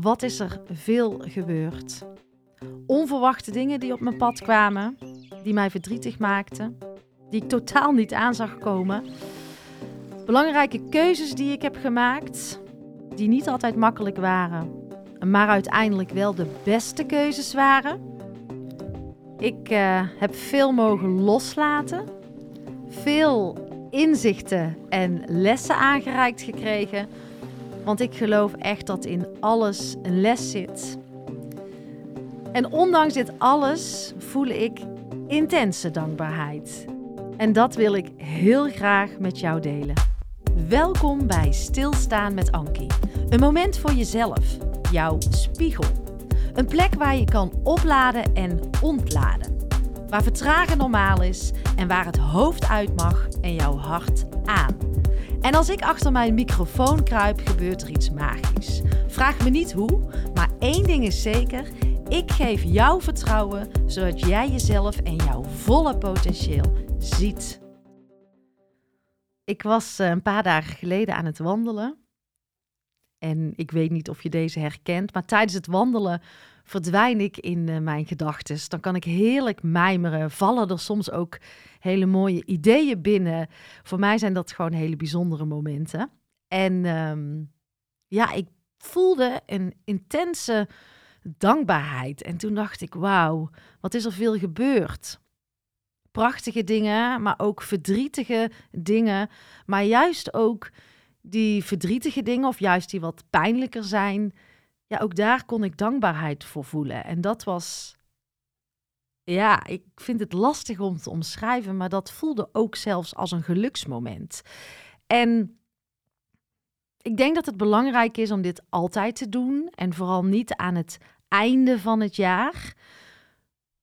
wat is er veel gebeurd? Onverwachte dingen die op mijn pad kwamen, die mij verdrietig maakten, die ik totaal niet aan zag komen. Belangrijke keuzes die ik heb gemaakt, die niet altijd makkelijk waren, maar uiteindelijk wel de beste keuzes waren. Ik uh, heb veel mogen loslaten, veel inzichten en lessen aangereikt gekregen. Want ik geloof echt dat in alles een les zit. En ondanks dit alles voel ik intense dankbaarheid. En dat wil ik heel graag met jou delen. Welkom bij Stilstaan met Ankie. Een moment voor jezelf, jouw spiegel. Een plek waar je kan opladen en ontladen. Waar vertragen normaal is en waar het hoofd uit mag en jouw hart aan. En als ik achter mijn microfoon kruip, gebeurt er iets magisch. Vraag me niet hoe, maar één ding is zeker: ik geef jou vertrouwen zodat jij jezelf en jouw volle potentieel ziet. Ik was eh, een paar dagen geleden aan het wandelen. En ik weet niet of je deze herkent, maar tijdens het wandelen verdwijn ik in uh, mijn gedachten. Dan kan ik heerlijk mijmeren. Vallen er soms ook hele mooie ideeën binnen. Voor mij zijn dat gewoon hele bijzondere momenten. En um, ja, ik voelde een intense dankbaarheid. En toen dacht ik, wauw, wat is er veel gebeurd. Prachtige dingen, maar ook verdrietige dingen. Maar juist ook die verdrietige dingen, of juist die wat pijnlijker zijn, ja, ook daar kon ik dankbaarheid voor voelen. En dat was, ja, ik vind het lastig om te omschrijven, maar dat voelde ook zelfs als een geluksmoment. En ik denk dat het belangrijk is om dit altijd te doen en vooral niet aan het einde van het jaar.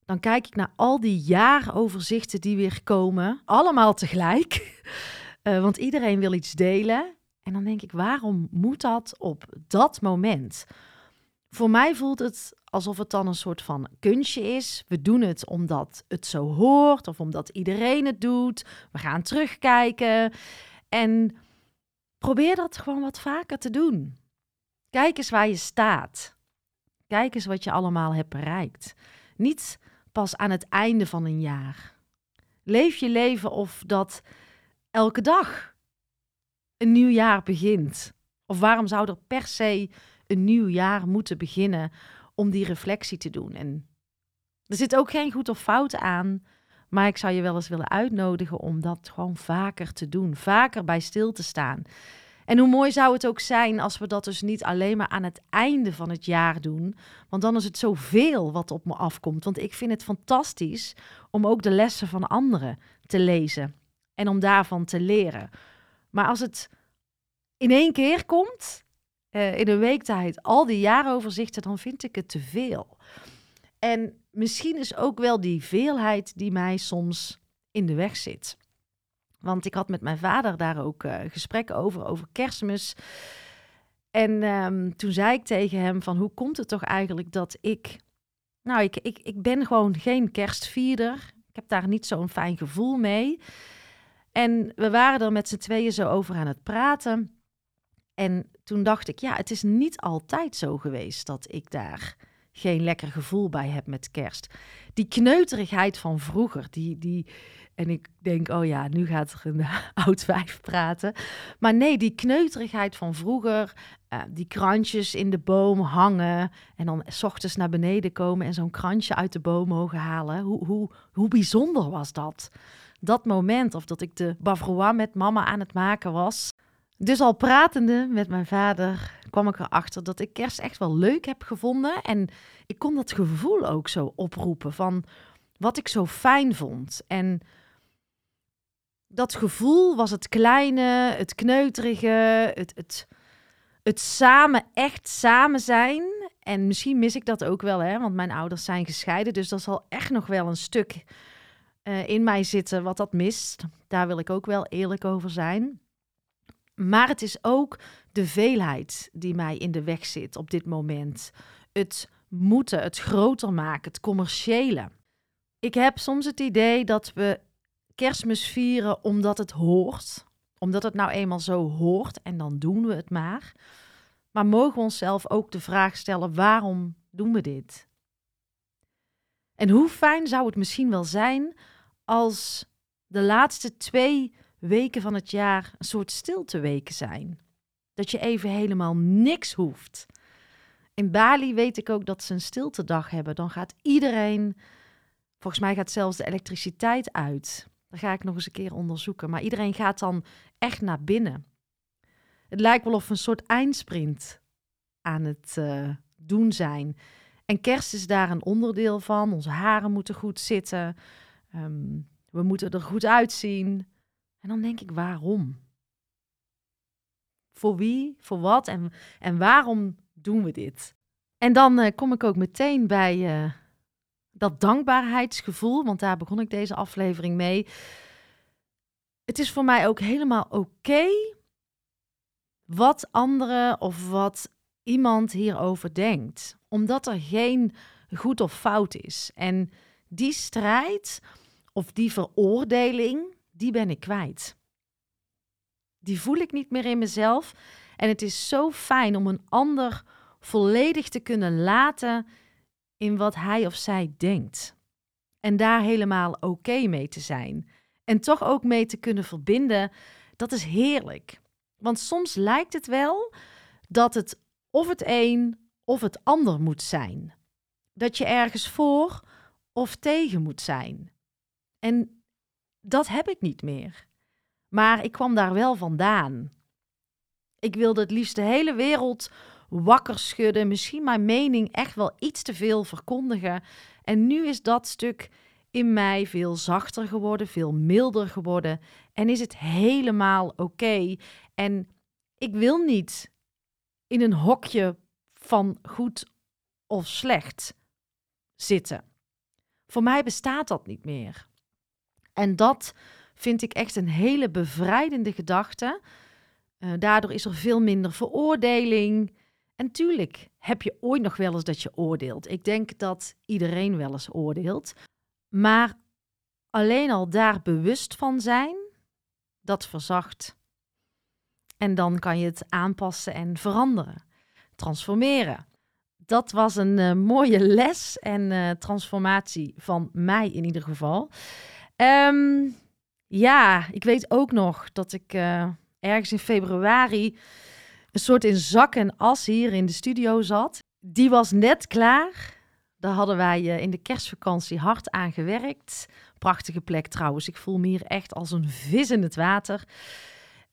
Dan kijk ik naar al die jaaroverzichten die weer komen, allemaal tegelijk. Uh, want iedereen wil iets delen. En dan denk ik, waarom moet dat op dat moment? Voor mij voelt het alsof het dan een soort van kunstje is. We doen het omdat het zo hoort of omdat iedereen het doet. We gaan terugkijken. En probeer dat gewoon wat vaker te doen. Kijk eens waar je staat. Kijk eens wat je allemaal hebt bereikt. Niet pas aan het einde van een jaar. Leef je leven of dat elke dag een nieuw jaar begint. Of waarom zou er per se een nieuw jaar moeten beginnen om die reflectie te doen. En er zit ook geen goed of fout aan, maar ik zou je wel eens willen uitnodigen om dat gewoon vaker te doen, vaker bij stil te staan. En hoe mooi zou het ook zijn als we dat dus niet alleen maar aan het einde van het jaar doen, want dan is het zoveel wat op me afkomt. Want ik vind het fantastisch om ook de lessen van anderen te lezen en om daarvan te leren. Maar als het in één keer komt, uh, in een week tijd al die jaaroverzichten, dan vind ik het te veel. En misschien is ook wel die veelheid die mij soms in de weg zit. Want ik had met mijn vader daar ook uh, gesprekken over, over kerstmis. En um, toen zei ik tegen hem van, hoe komt het toch eigenlijk dat ik... Nou, ik, ik, ik ben gewoon geen kerstvierder. Ik heb daar niet zo'n fijn gevoel mee. En we waren er met z'n tweeën zo over aan het praten. En toen dacht ik, ja, het is niet altijd zo geweest dat ik daar geen lekker gevoel bij heb met kerst. Die kneuterigheid van vroeger, die, die, en ik denk, oh ja, nu gaat er een oud wijf praten. Maar nee, die kneuterigheid van vroeger, uh, die krantjes in de boom hangen en dan s ochtends naar beneden komen en zo'n krantje uit de boom mogen halen. Hoe, hoe, hoe bijzonder was dat? Dat moment, of dat ik de bavrois met mama aan het maken was. Dus al pratende met mijn vader kwam ik erachter dat ik kerst echt wel leuk heb gevonden. En ik kon dat gevoel ook zo oproepen van wat ik zo fijn vond. En dat gevoel was het kleine, het kneuterige, het, het, het samen, echt samen zijn. En misschien mis ik dat ook wel, hè, want mijn ouders zijn gescheiden. Dus dat zal echt nog wel een stuk uh, in mij zitten wat dat mist. Daar wil ik ook wel eerlijk over zijn. Maar het is ook de veelheid die mij in de weg zit op dit moment. Het moeten, het groter maken, het commerciële. Ik heb soms het idee dat we kerstmis vieren omdat het hoort. Omdat het nou eenmaal zo hoort en dan doen we het maar. Maar mogen we onszelf ook de vraag stellen: waarom doen we dit? En hoe fijn zou het misschien wel zijn als de laatste twee weken van het jaar een soort stilteweken zijn? Dat je even helemaal niks hoeft. In Bali weet ik ook dat ze een stiltedag hebben. Dan gaat iedereen, volgens mij gaat zelfs de elektriciteit uit. Dat ga ik nog eens een keer onderzoeken. Maar iedereen gaat dan echt naar binnen. Het lijkt wel of we een soort eindsprint aan het uh, doen zijn. En kerst is daar een onderdeel van. Onze haren moeten goed zitten. Um, we moeten er goed uitzien. En dan denk ik, waarom? Voor wie, voor wat en, en waarom doen we dit? En dan uh, kom ik ook meteen bij uh, dat dankbaarheidsgevoel, want daar begon ik deze aflevering mee. Het is voor mij ook helemaal oké wat anderen of wat iemand hierover denkt, omdat er geen goed of fout is. En die strijd of die veroordeling, die ben ik kwijt. Die voel ik niet meer in mezelf. En het is zo fijn om een ander volledig te kunnen laten in wat hij of zij denkt. En daar helemaal oké mee te zijn. En toch ook mee te kunnen verbinden, dat is heerlijk. Want soms lijkt het wel dat het of het een of het ander moet zijn. Dat je ergens voor of tegen moet zijn. En dat heb ik niet meer. Maar ik kwam daar wel vandaan. Ik wilde het liefst de hele wereld wakker schudden, misschien mijn mening echt wel iets te veel verkondigen. En nu is dat stuk in mij veel zachter geworden, veel milder geworden en is het helemaal oké. En ik wil niet in een hokje van goed of slecht zitten. Voor mij bestaat dat niet meer. En dat vind ik echt een hele bevrijdende gedachte. Uh, daardoor is er veel minder veroordeling. En tuurlijk heb je ooit nog wel eens dat je oordeelt. Ik denk dat iedereen wel eens oordeelt. Maar alleen al daar bewust van zijn, dat verzacht. En dan kan je het aanpassen en veranderen, transformeren. Dat was een uh, mooie les en uh, transformatie van mij in ieder geval. Um, ja, ik weet ook nog dat ik uh, ergens in februari een soort in zak en as hier in de studio zat. Die was net klaar. Daar hadden wij uh, in de kerstvakantie hard aan gewerkt. Prachtige plek trouwens. Ik voel me hier echt als een vis in het water.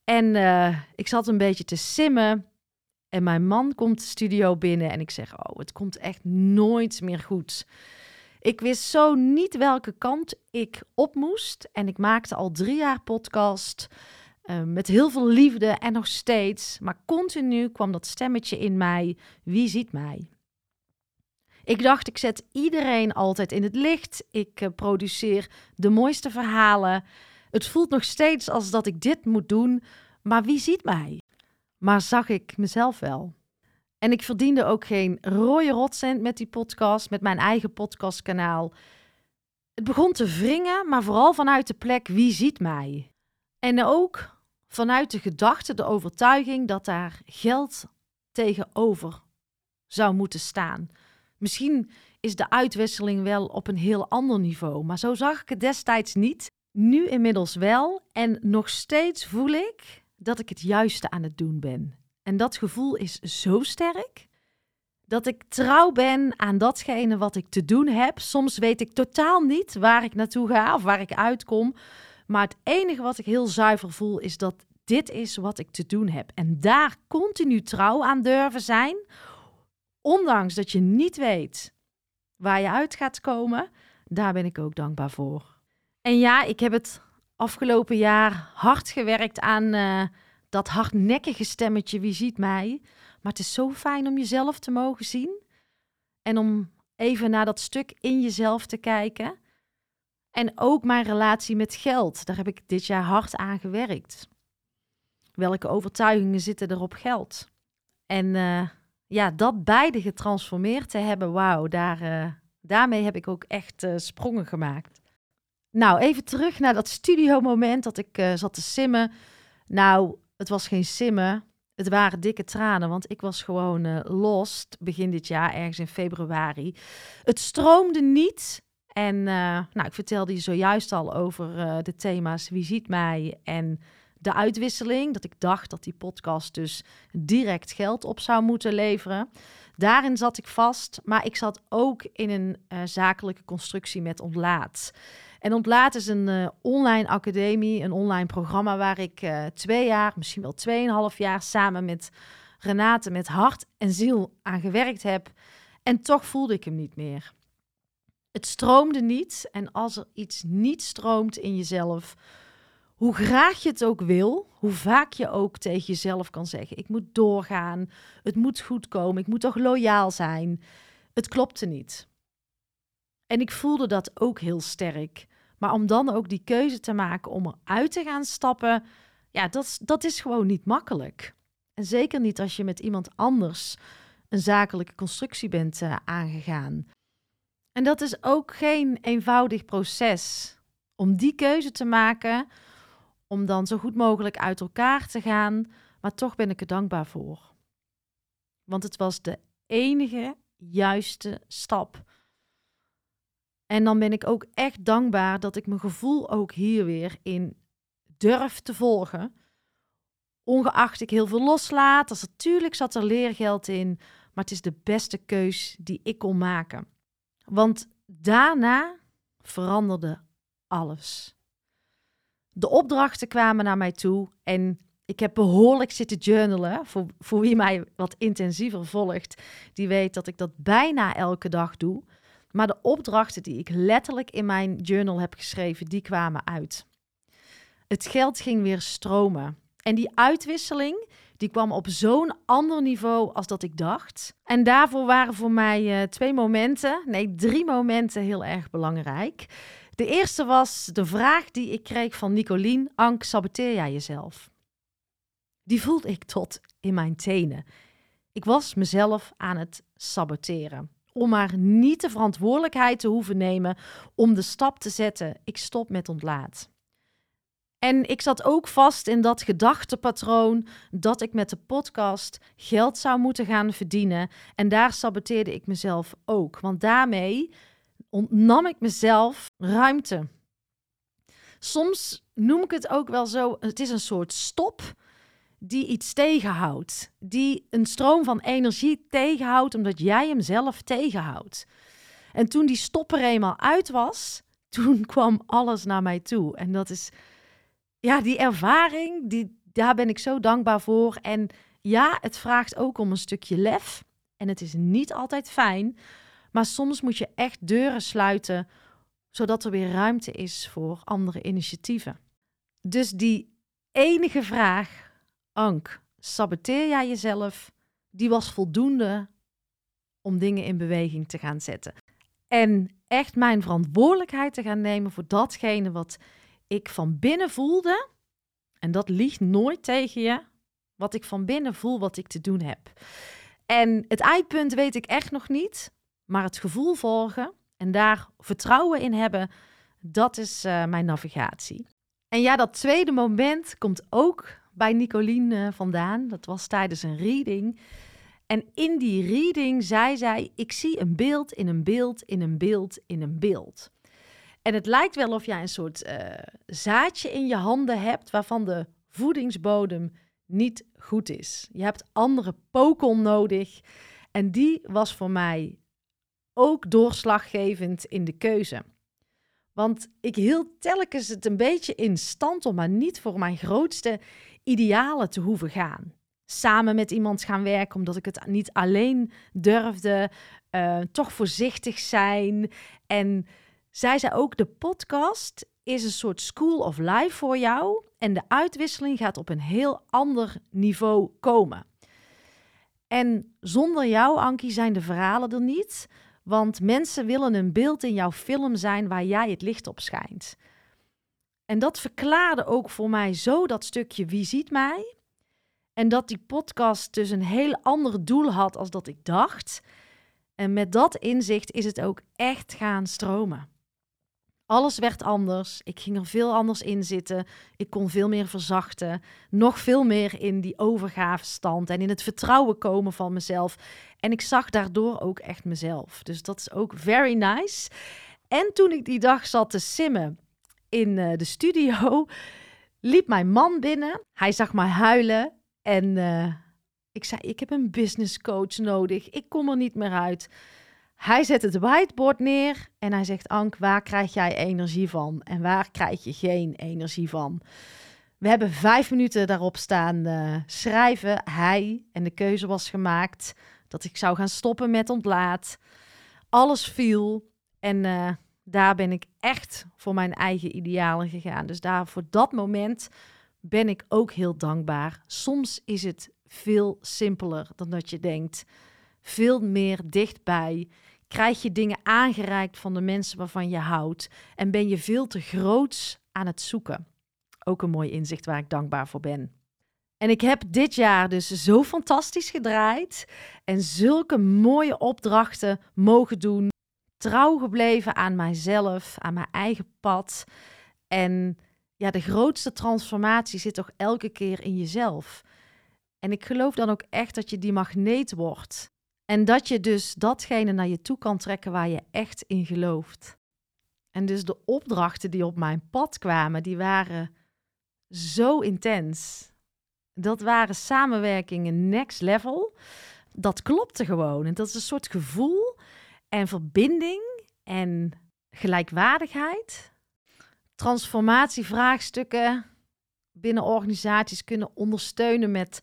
En uh, ik zat een beetje te simmen. En mijn man komt de studio binnen en ik zeg: Oh, het komt echt nooit meer goed. Ik wist zo niet welke kant ik op moest. En ik maakte al drie jaar podcast. Uh, met heel veel liefde en nog steeds. Maar continu kwam dat stemmetje in mij: wie ziet mij? Ik dacht, ik zet iedereen altijd in het licht. Ik uh, produceer de mooiste verhalen. Het voelt nog steeds als dat ik dit moet doen, maar wie ziet mij? Maar zag ik mezelf wel? En ik verdiende ook geen rode rotcent met die podcast, met mijn eigen podcastkanaal. Het begon te wringen, maar vooral vanuit de plek wie ziet mij? En ook vanuit de gedachte, de overtuiging dat daar geld tegenover zou moeten staan. Misschien is de uitwisseling wel op een heel ander niveau, maar zo zag ik het destijds niet. Nu inmiddels wel en nog steeds voel ik dat ik het juiste aan het doen ben. En dat gevoel is zo sterk dat ik trouw ben aan datgene wat ik te doen heb. Soms weet ik totaal niet waar ik naartoe ga of waar ik uitkom. Maar het enige wat ik heel zuiver voel is dat dit is wat ik te doen heb. En daar continu trouw aan durven zijn, ondanks dat je niet weet waar je uit gaat komen, daar ben ik ook dankbaar voor. En ja, ik heb het afgelopen jaar hard gewerkt aan uh, dat hardnekkige stemmetje, wie ziet mij? Maar het is zo fijn om jezelf te mogen zien en om even naar dat stuk in jezelf te kijken. En ook mijn relatie met geld, daar heb ik dit jaar hard aan gewerkt. Welke overtuigingen zitten er op geld? En uh, ja, dat beide getransformeerd te hebben, wauw, daar, uh, daarmee heb ik ook echt uh, sprongen gemaakt. Nou, even terug naar dat studiomoment dat ik zat te simmen. Nou, het was geen simmen. Het waren dikke tranen, want ik was gewoon uh, lost begin dit jaar, ergens in februari. Het stroomde niet. En uh, nou, ik vertelde je zojuist al over uh, de thema's Wie ziet mij en de uitwisseling. Dat ik dacht dat die podcast dus direct geld op zou moeten leveren. Daarin zat ik vast, maar ik zat ook in een zakelijke constructie met ontlaat. En Ontlaat is een uh, online academie, een online programma waar ik uh, twee jaar, misschien wel tweeënhalf jaar samen met Renate met hart en ziel aan gewerkt heb. En toch voelde ik hem niet meer. Het stroomde niet. En als er iets niet stroomt in jezelf, hoe graag je het ook wil, hoe vaak je ook tegen jezelf kan zeggen: Ik moet doorgaan, het moet goed komen, ik moet toch loyaal zijn. Het klopte niet. En ik voelde dat ook heel sterk. Maar om dan ook die keuze te maken om eruit te gaan stappen, ja, dat, dat is gewoon niet makkelijk. En zeker niet als je met iemand anders een zakelijke constructie bent uh, aangegaan. En dat is ook geen eenvoudig proces om die keuze te maken, om dan zo goed mogelijk uit elkaar te gaan. Maar toch ben ik er dankbaar voor. Want het was de enige juiste stap. En dan ben ik ook echt dankbaar dat ik mijn gevoel ook hier weer in durf te volgen. Ongeacht ik heel veel loslaat. Dus natuurlijk zat er leergeld in. Maar het is de beste keus die ik kon maken. Want daarna veranderde alles. De opdrachten kwamen naar mij toe en ik heb behoorlijk zitten journalen. Voor, voor wie mij wat intensiever volgt, die weet dat ik dat bijna elke dag doe. Maar de opdrachten die ik letterlijk in mijn journal heb geschreven, die kwamen uit. Het geld ging weer stromen. En die uitwisseling, die kwam op zo'n ander niveau als dat ik dacht. En daarvoor waren voor mij uh, twee momenten, nee, drie momenten heel erg belangrijk. De eerste was de vraag die ik kreeg van Nicolien: Ank, saboteer jij jezelf? Die voelde ik tot in mijn tenen. Ik was mezelf aan het saboteren om maar niet de verantwoordelijkheid te hoeven nemen om de stap te zetten. Ik stop met ontlaat. En ik zat ook vast in dat gedachtepatroon dat ik met de podcast geld zou moeten gaan verdienen. En daar saboteerde ik mezelf ook. Want daarmee ontnam ik mezelf ruimte. Soms noem ik het ook wel zo: het is een soort stop die iets tegenhoudt. Die een stroom van energie tegenhoudt omdat jij hem zelf tegenhoudt. En toen die stopper eenmaal uit was, toen kwam alles naar mij toe. En dat is, ja, die ervaring, die, daar ben ik zo dankbaar voor. En ja, het vraagt ook om een stukje lef. En het is niet altijd fijn. Maar soms moet je echt deuren sluiten, zodat er weer ruimte is voor andere initiatieven. Dus die enige vraag Ank, saboteer jij jezelf? Die was voldoende om dingen in beweging te gaan zetten. En echt mijn verantwoordelijkheid te gaan nemen voor datgene wat ik van binnen voelde. En dat liegt nooit tegen je. Wat ik van binnen voel, wat ik te doen heb. En het eindpunt weet ik echt nog niet. Maar het gevoel volgen en daar vertrouwen in hebben, dat is uh, mijn navigatie. En ja, dat tweede moment komt ook bij Nicoline vandaan. Dat was tijdens een reading. En in die reading zei zij: Ik zie een beeld in een beeld in een beeld in een beeld. En het lijkt wel of jij een soort uh, zaadje in je handen hebt waarvan de voedingsbodem niet goed is. Je hebt andere pokel nodig. En die was voor mij ook doorslaggevend in de keuze. Want ik hield telkens het een beetje in stand om maar niet voor mijn grootste idealen te hoeven gaan. Samen met iemand gaan werken, omdat ik het niet alleen durfde. Uh, toch voorzichtig zijn. En zij zei ook: de podcast is een soort school of life voor jou. En de uitwisseling gaat op een heel ander niveau komen. En zonder jou, Ankie, zijn de verhalen er niet. Want mensen willen een beeld in jouw film zijn waar jij het licht op schijnt. En dat verklaarde ook voor mij zo dat stukje wie ziet mij. En dat die podcast dus een heel ander doel had als dat ik dacht. En met dat inzicht is het ook echt gaan stromen. Alles werd anders. Ik ging er veel anders in zitten. Ik kon veel meer verzachten. Nog veel meer in die overgavestand en in het vertrouwen komen van mezelf. En ik zag daardoor ook echt mezelf. Dus dat is ook very nice. En toen ik die dag zat te simmen in uh, de studio, liep mijn man binnen. Hij zag mij huilen en uh, ik zei: Ik heb een business coach nodig. Ik kom er niet meer uit. Hij zet het whiteboard neer en hij zegt: Ank, waar krijg jij energie van en waar krijg je geen energie van? We hebben vijf minuten daarop staan uh, schrijven. Hij en de keuze was gemaakt dat ik zou gaan stoppen met ontlaat. Alles viel en daar ben ik echt voor mijn eigen idealen gegaan. Dus daar voor dat moment ben ik ook heel dankbaar. Soms is het veel simpeler dan dat je denkt. Veel meer dichtbij. Krijg je dingen aangereikt van de mensen waarvan je houdt. En ben je veel te groots aan het zoeken. Ook een mooi inzicht waar ik dankbaar voor ben. En ik heb dit jaar dus zo fantastisch gedraaid. En zulke mooie opdrachten mogen doen. Trouw gebleven aan mijzelf, aan mijn eigen pad. En ja, de grootste transformatie zit toch elke keer in jezelf. En ik geloof dan ook echt dat je die magneet wordt. En dat je dus datgene naar je toe kan trekken waar je echt in gelooft. En dus de opdrachten die op mijn pad kwamen, die waren zo intens. Dat waren samenwerkingen next level. Dat klopte gewoon. En dat is een soort gevoel en verbinding en gelijkwaardigheid. Transformatievraagstukken binnen organisaties kunnen ondersteunen met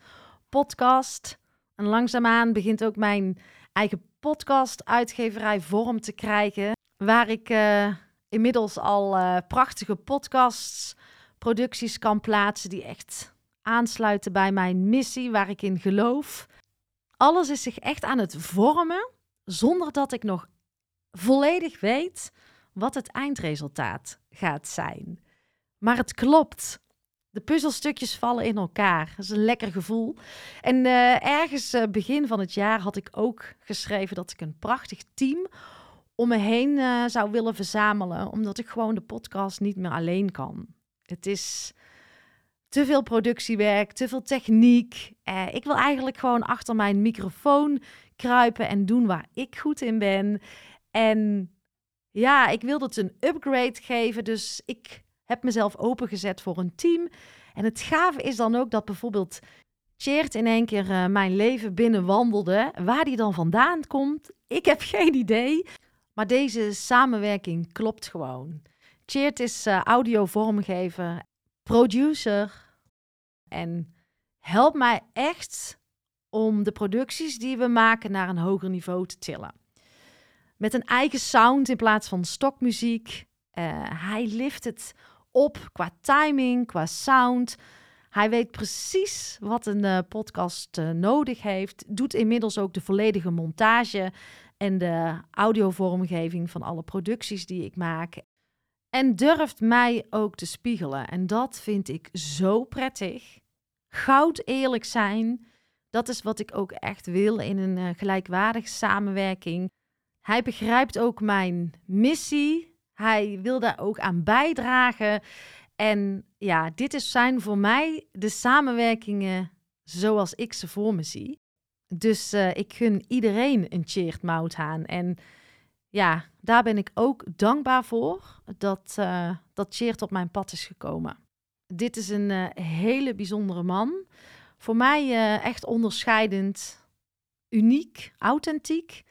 podcast. En langzaamaan begint ook mijn eigen podcast-uitgeverij vorm te krijgen. Waar ik uh, inmiddels al uh, prachtige podcasts, producties kan plaatsen die echt aansluiten bij mijn missie, waar ik in geloof. Alles is zich echt aan het vormen, zonder dat ik nog volledig weet wat het eindresultaat gaat zijn. Maar het klopt. De puzzelstukjes vallen in elkaar. Dat is een lekker gevoel. En uh, ergens uh, begin van het jaar had ik ook geschreven dat ik een prachtig team om me heen uh, zou willen verzamelen, omdat ik gewoon de podcast niet meer alleen kan. Het is te veel productiewerk, te veel techniek. ik wil eigenlijk gewoon achter mijn microfoon kruipen en doen waar ik goed in ben. En ja, ik wilde het een upgrade geven, dus ik heb mezelf opengezet voor een team. En het gave is dan ook dat bijvoorbeeld Cheert in één keer uh, mijn leven binnenwandelde. Waar die dan vandaan komt, ik heb geen idee. Maar deze samenwerking klopt gewoon. Cheert is uh, audio vormgever, producer en helpt mij echt om de producties die we maken naar een hoger niveau te tillen. Met een eigen sound in plaats van stokmuziek. Uh, hij lift het op qua timing, qua sound. Hij weet precies wat een uh, podcast uh, nodig heeft. Doet inmiddels ook de volledige montage en de audiovormgeving van alle producties die ik maak. En durft mij ook te spiegelen. En dat vind ik zo prettig. Goud eerlijk zijn. Dat is wat ik ook echt wil in een uh, gelijkwaardige samenwerking. Hij begrijpt ook mijn missie hij wil daar ook aan bijdragen. En ja, dit is zijn voor mij de samenwerkingen zoals ik ze voor me zie. Dus uh, ik gun iedereen een cheert mouthaan. En ja, daar ben ik ook dankbaar voor dat, uh, dat cheert op mijn pad is gekomen. Dit is een hele bijzondere man. Voor mij echt onderscheidend, uniek, authentiek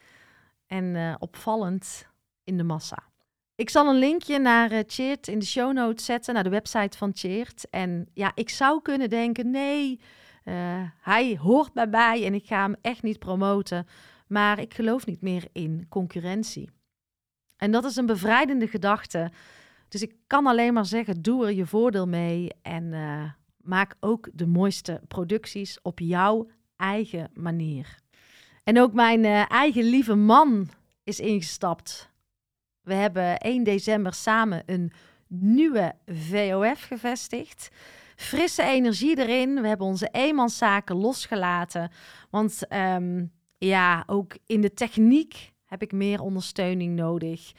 en opvallend in de massa. Ik zal een linkje naar uh, in de show notes zetten, naar de website van Cheert. En ja, ik zou kunnen denken, nee, hij hoort bij mij en ik ga hem echt niet promoten. Maar ik geloof niet meer in concurrentie. En dat is een bevrijdende gedachte. Dus ik kan alleen maar zeggen, doe er je voordeel mee en maak ook de mooiste producties op jouw eigen manier. En ook mijn eigen lieve man is ingestapt we hebben 1 december samen een nieuwe VOF gevestigd. Frisse energie erin. We hebben onze eenmanszaken losgelaten. Want um, ja, ook in de techniek heb ik meer ondersteuning nodig.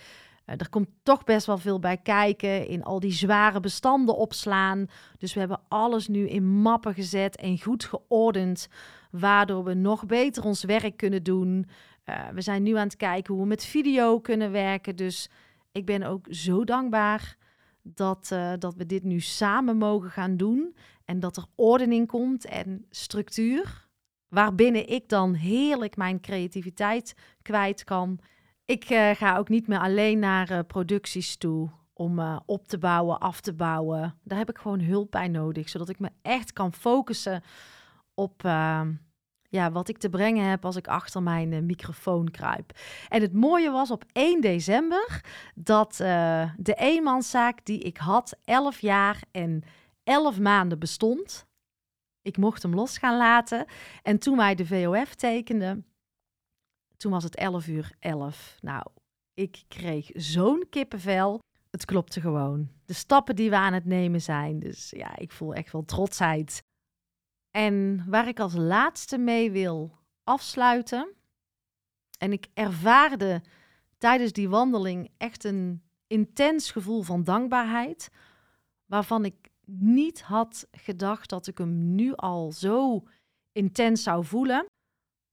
Er komt toch best wel veel bij kijken in al die zware bestanden opslaan. Dus we hebben alles nu in mappen gezet en goed geordend, waardoor we nog beter ons werk kunnen doen. Uh, we zijn nu aan het kijken hoe we met video kunnen werken. Dus ik ben ook zo dankbaar dat, uh, dat we dit nu samen mogen gaan doen. En dat er ordening komt en structuur. Waarbinnen ik dan heerlijk mijn creativiteit kwijt kan. Ik uh, ga ook niet meer alleen naar uh, producties toe om uh, op te bouwen, af te bouwen. Daar heb ik gewoon hulp bij nodig, zodat ik me echt kan focussen op ehm, ja, wat ik te brengen heb als ik achter mijn microfoon kruip. En het mooie was op 1 december dat de eenmanszaak die ik had, 11 jaar en 11 maanden bestond. Ik mocht hem los gaan laten. En toen wij de VOF tekenden, toen was het 11 uur 11. Nou, ik kreeg zo'n kippenvel. Het klopte gewoon. De stappen die we aan het nemen zijn. Dus ja, ik voel echt wel trotsheid. En waar ik als laatste mee wil afsluiten. En ik ervaarde tijdens die wandeling echt een intens gevoel van dankbaarheid. Waarvan ik niet had gedacht dat ik hem nu al zo intens zou voelen.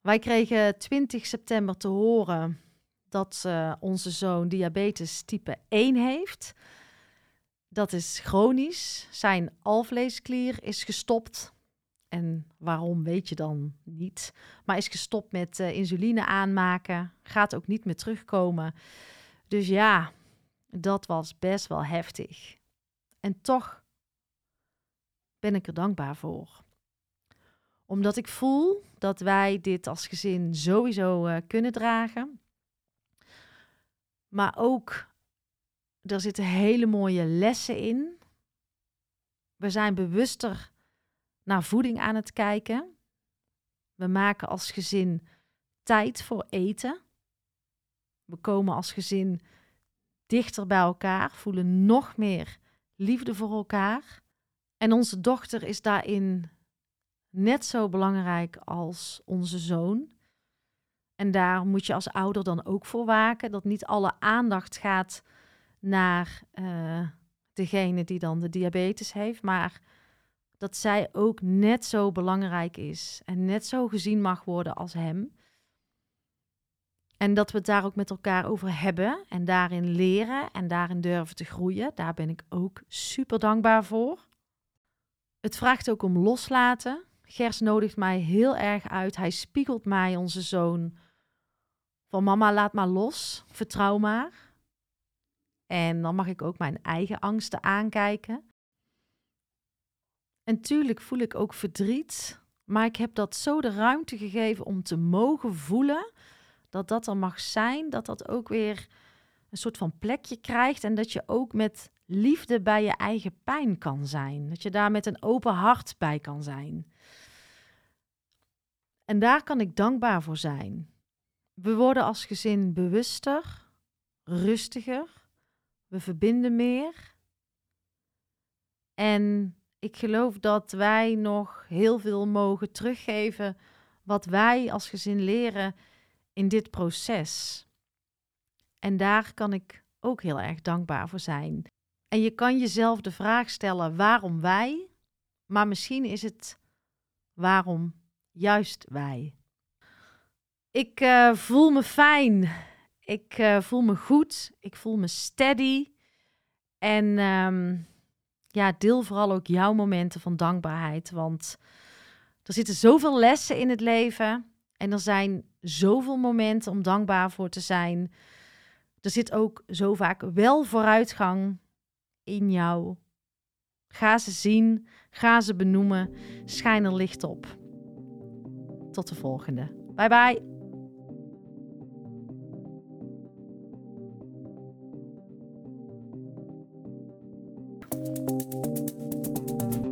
Wij kregen 20 september te horen dat uh, onze zoon diabetes type 1 heeft. Dat is chronisch. Zijn alvleesklier is gestopt. En waarom weet je dan niet. Maar is gestopt met uh, insuline aanmaken. Gaat ook niet meer terugkomen. Dus ja, dat was best wel heftig. En toch ben ik er dankbaar voor. Omdat ik voel dat wij dit als gezin sowieso uh, kunnen dragen. Maar ook, er zitten hele mooie lessen in. We zijn bewuster naar voeding aan het kijken. We maken als gezin tijd voor eten. We komen als gezin dichter bij elkaar, voelen nog meer liefde voor elkaar. En onze dochter is daarin net zo belangrijk als onze zoon. En daar moet je als ouder dan ook voor waken. Dat niet alle aandacht gaat naar uh, degene die dan de diabetes heeft. Maar dat zij ook net zo belangrijk is. En net zo gezien mag worden als hem. En dat we het daar ook met elkaar over hebben. En daarin leren. En daarin durven te groeien. Daar ben ik ook super dankbaar voor. Het vraagt ook om loslaten. Gers nodigt mij heel erg uit. Hij spiegelt mij, onze zoon, van mama, laat maar los, vertrouw maar. En dan mag ik ook mijn eigen angsten aankijken. En tuurlijk voel ik ook verdriet, maar ik heb dat zo de ruimte gegeven om te mogen voelen dat dat er mag zijn, dat dat ook weer een soort van plekje krijgt en dat je ook met liefde bij je eigen pijn kan zijn. Dat je daar met een open hart bij kan zijn. En daar kan ik dankbaar voor zijn. We worden als gezin bewuster, rustiger, we verbinden meer. En ik geloof dat wij nog heel veel mogen teruggeven wat wij als gezin leren in dit proces. En daar kan ik ook heel erg dankbaar voor zijn. En je kan jezelf de vraag stellen: waarom wij? Maar misschien is het waarom juist wij. Ik uh, voel me fijn. Ik uh, voel me goed. Ik voel me steady. En um, ja, deel vooral ook jouw momenten van dankbaarheid. Want er zitten zoveel lessen in het leven. En er zijn zoveel momenten om dankbaar voor te zijn. Er zit ook zo vaak wel vooruitgang in jou. Ga ze zien, ga ze benoemen, schijn er licht op. Tot de volgende. Bye bye.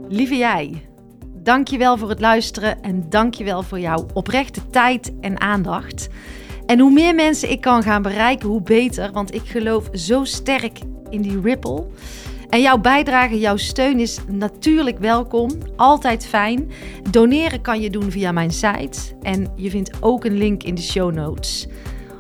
Lieve jij, dankjewel voor het luisteren en dankjewel voor jouw oprechte tijd en aandacht. En hoe meer mensen ik kan gaan bereiken, hoe beter, want ik geloof zo sterk in die ripple. En jouw bijdrage, jouw steun is natuurlijk welkom. Altijd fijn. Doneren kan je doen via mijn site. En je vindt ook een link in de show notes.